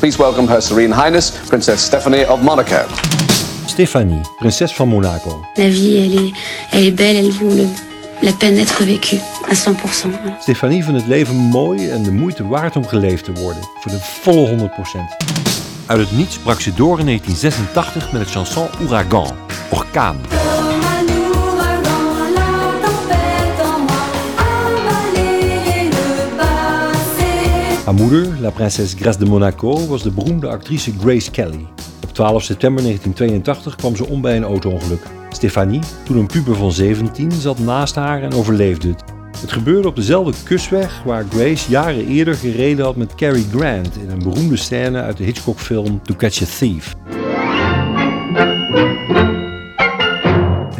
Please welcome Her Serene Highness, Princess Stephanie of Monaco. Stéphanie, prinses van Monaco. La vie, elle est, elle est belle, elle vaut le, la peine d'être vécue à 100%. voilà. Stefanie vindt het leven mooi en de moeite waard om geleefd te worden. Voor de volle 100%. Uit het niets brak ze door in 1986 met het chanson Ouragan, orkaan. Haar moeder, la princesse Grace de Monaco, was de beroemde actrice Grace Kelly. Op 12 september 1982 kwam ze om bij een auto-ongeluk. Stefanie, toen een puber van 17, zat naast haar en overleefde het. Het gebeurde op dezelfde kustweg waar Grace jaren eerder gereden had met Cary Grant in een beroemde scène uit de Hitchcock-film To Catch a Thief.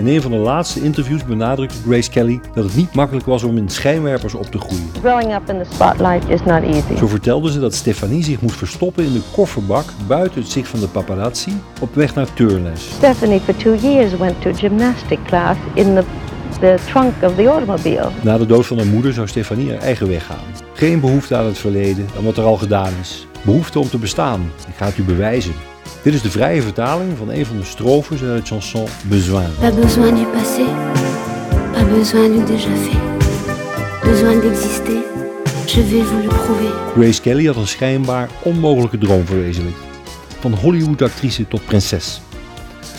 Een van de laatste interviews benadrukte Grace Kelly dat het niet makkelijk was om in schijnwerpers op te groeien. Growing up in the spotlight is not easy. Zo vertelde ze dat Stefanie zich moest verstoppen in de kofferbak buiten het zicht van de paparazzi op weg naar turnles. Stephanie for two years went to gymnastic class in the, the trunk of the automobile. Na de dood van haar moeder zou Stefanie haar eigen weg gaan. Geen behoefte aan het verleden en wat er al gedaan is. Behoefte om te bestaan. Ik ga het u bewijzen. Dit is de vrije vertaling van een van de strofes uit het chanson Besoin. Pas besoin du passé, pas besoin du déjà fait. Besoin d'exister, je vais vous le prouver. Grace Kelly had een schijnbaar onmogelijke droom verwezenlijkt. Van Hollywood-actrice tot prinses.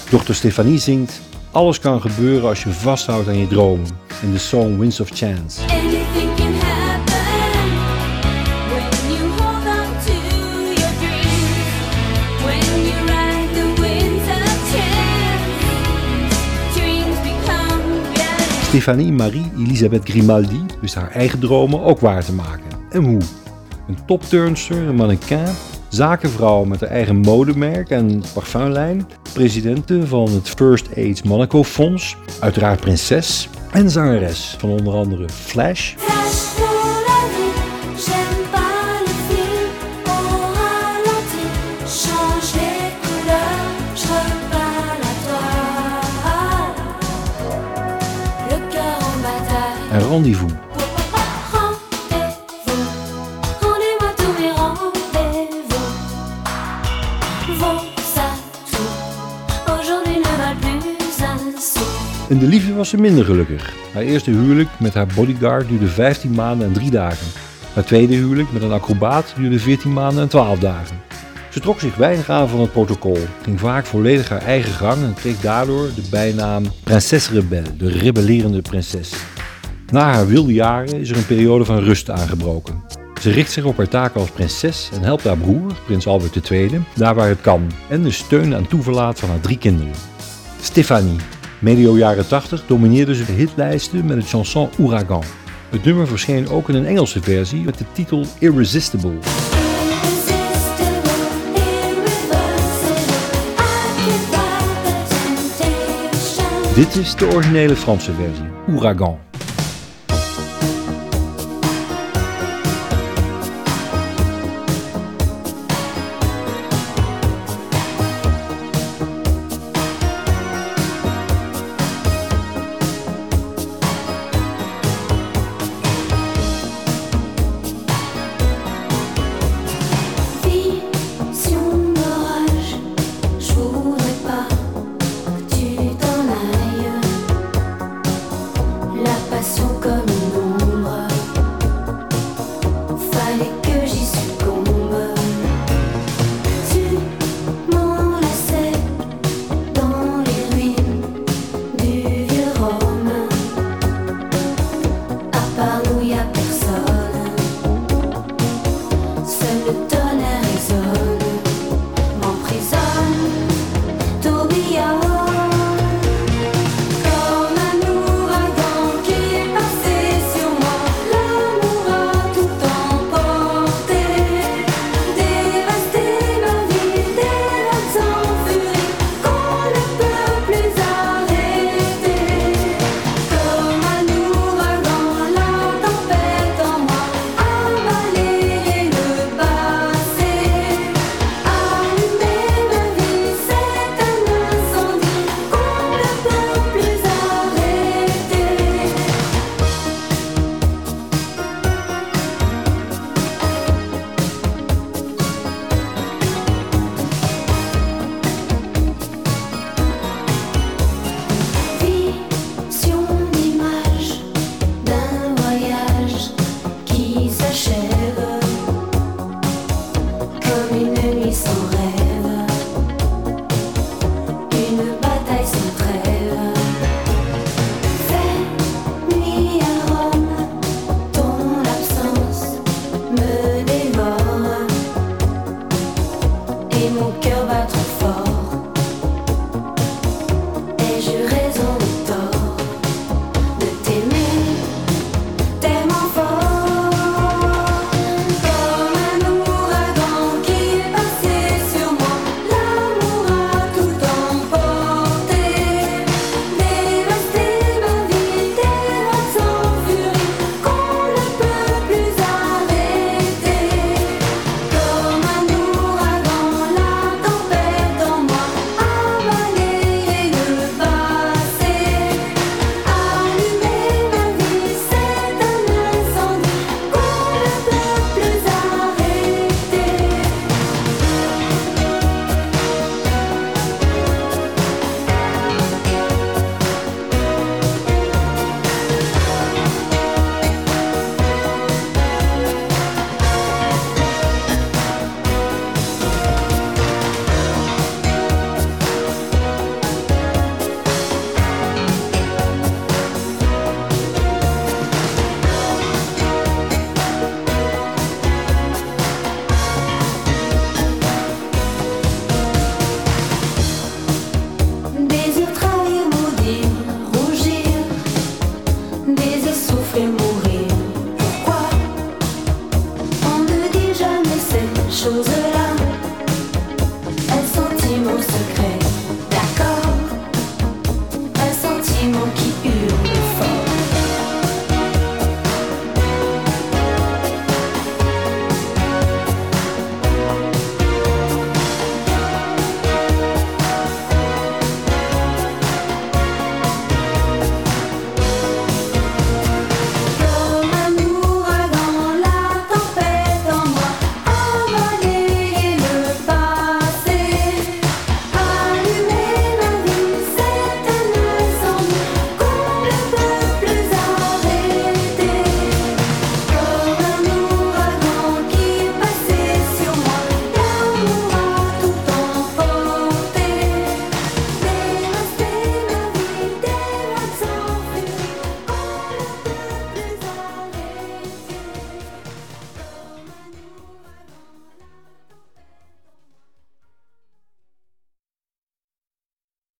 Dochter Stefanie zingt... Alles kan gebeuren als je vasthoudt aan je dromen. In de song Winds of Chance. Stefanie Marie Elisabeth Grimaldi wist haar eigen dromen ook waar te maken. En hoe? Een topturnster, een mannequin, zakenvrouw met haar eigen modemerk en parfumlijn, presidente van het First Aids Monaco Fonds, uiteraard prinses en zangeres van onder andere Flash sou. In de liefde was ze minder gelukkig. Haar eerste huwelijk met haar bodyguard duurde 15 maanden en 3 dagen. Haar tweede huwelijk met een acrobaat duurde 14 maanden en 12 dagen. Ze trok zich weinig aan van het protocol, ging vaak volledig haar eigen gang en kreeg daardoor de bijnaam Prinses Rebel, de rebellerende prinses. Na haar wilde jaren is er een periode van rust aangebroken. Ze richt zich op haar taken als prinses en helpt haar broer, prins Albert II, daar waar het kan en de steun en toeverlaat van haar drie kinderen. Stefanie. Medio jaren 80 domineerde ze de hitlijsten met het chanson Ouragan. Het nummer verscheen ook in een Engelse versie met de titel Irresistible. Dit is de originele Franse versie, Ouragan.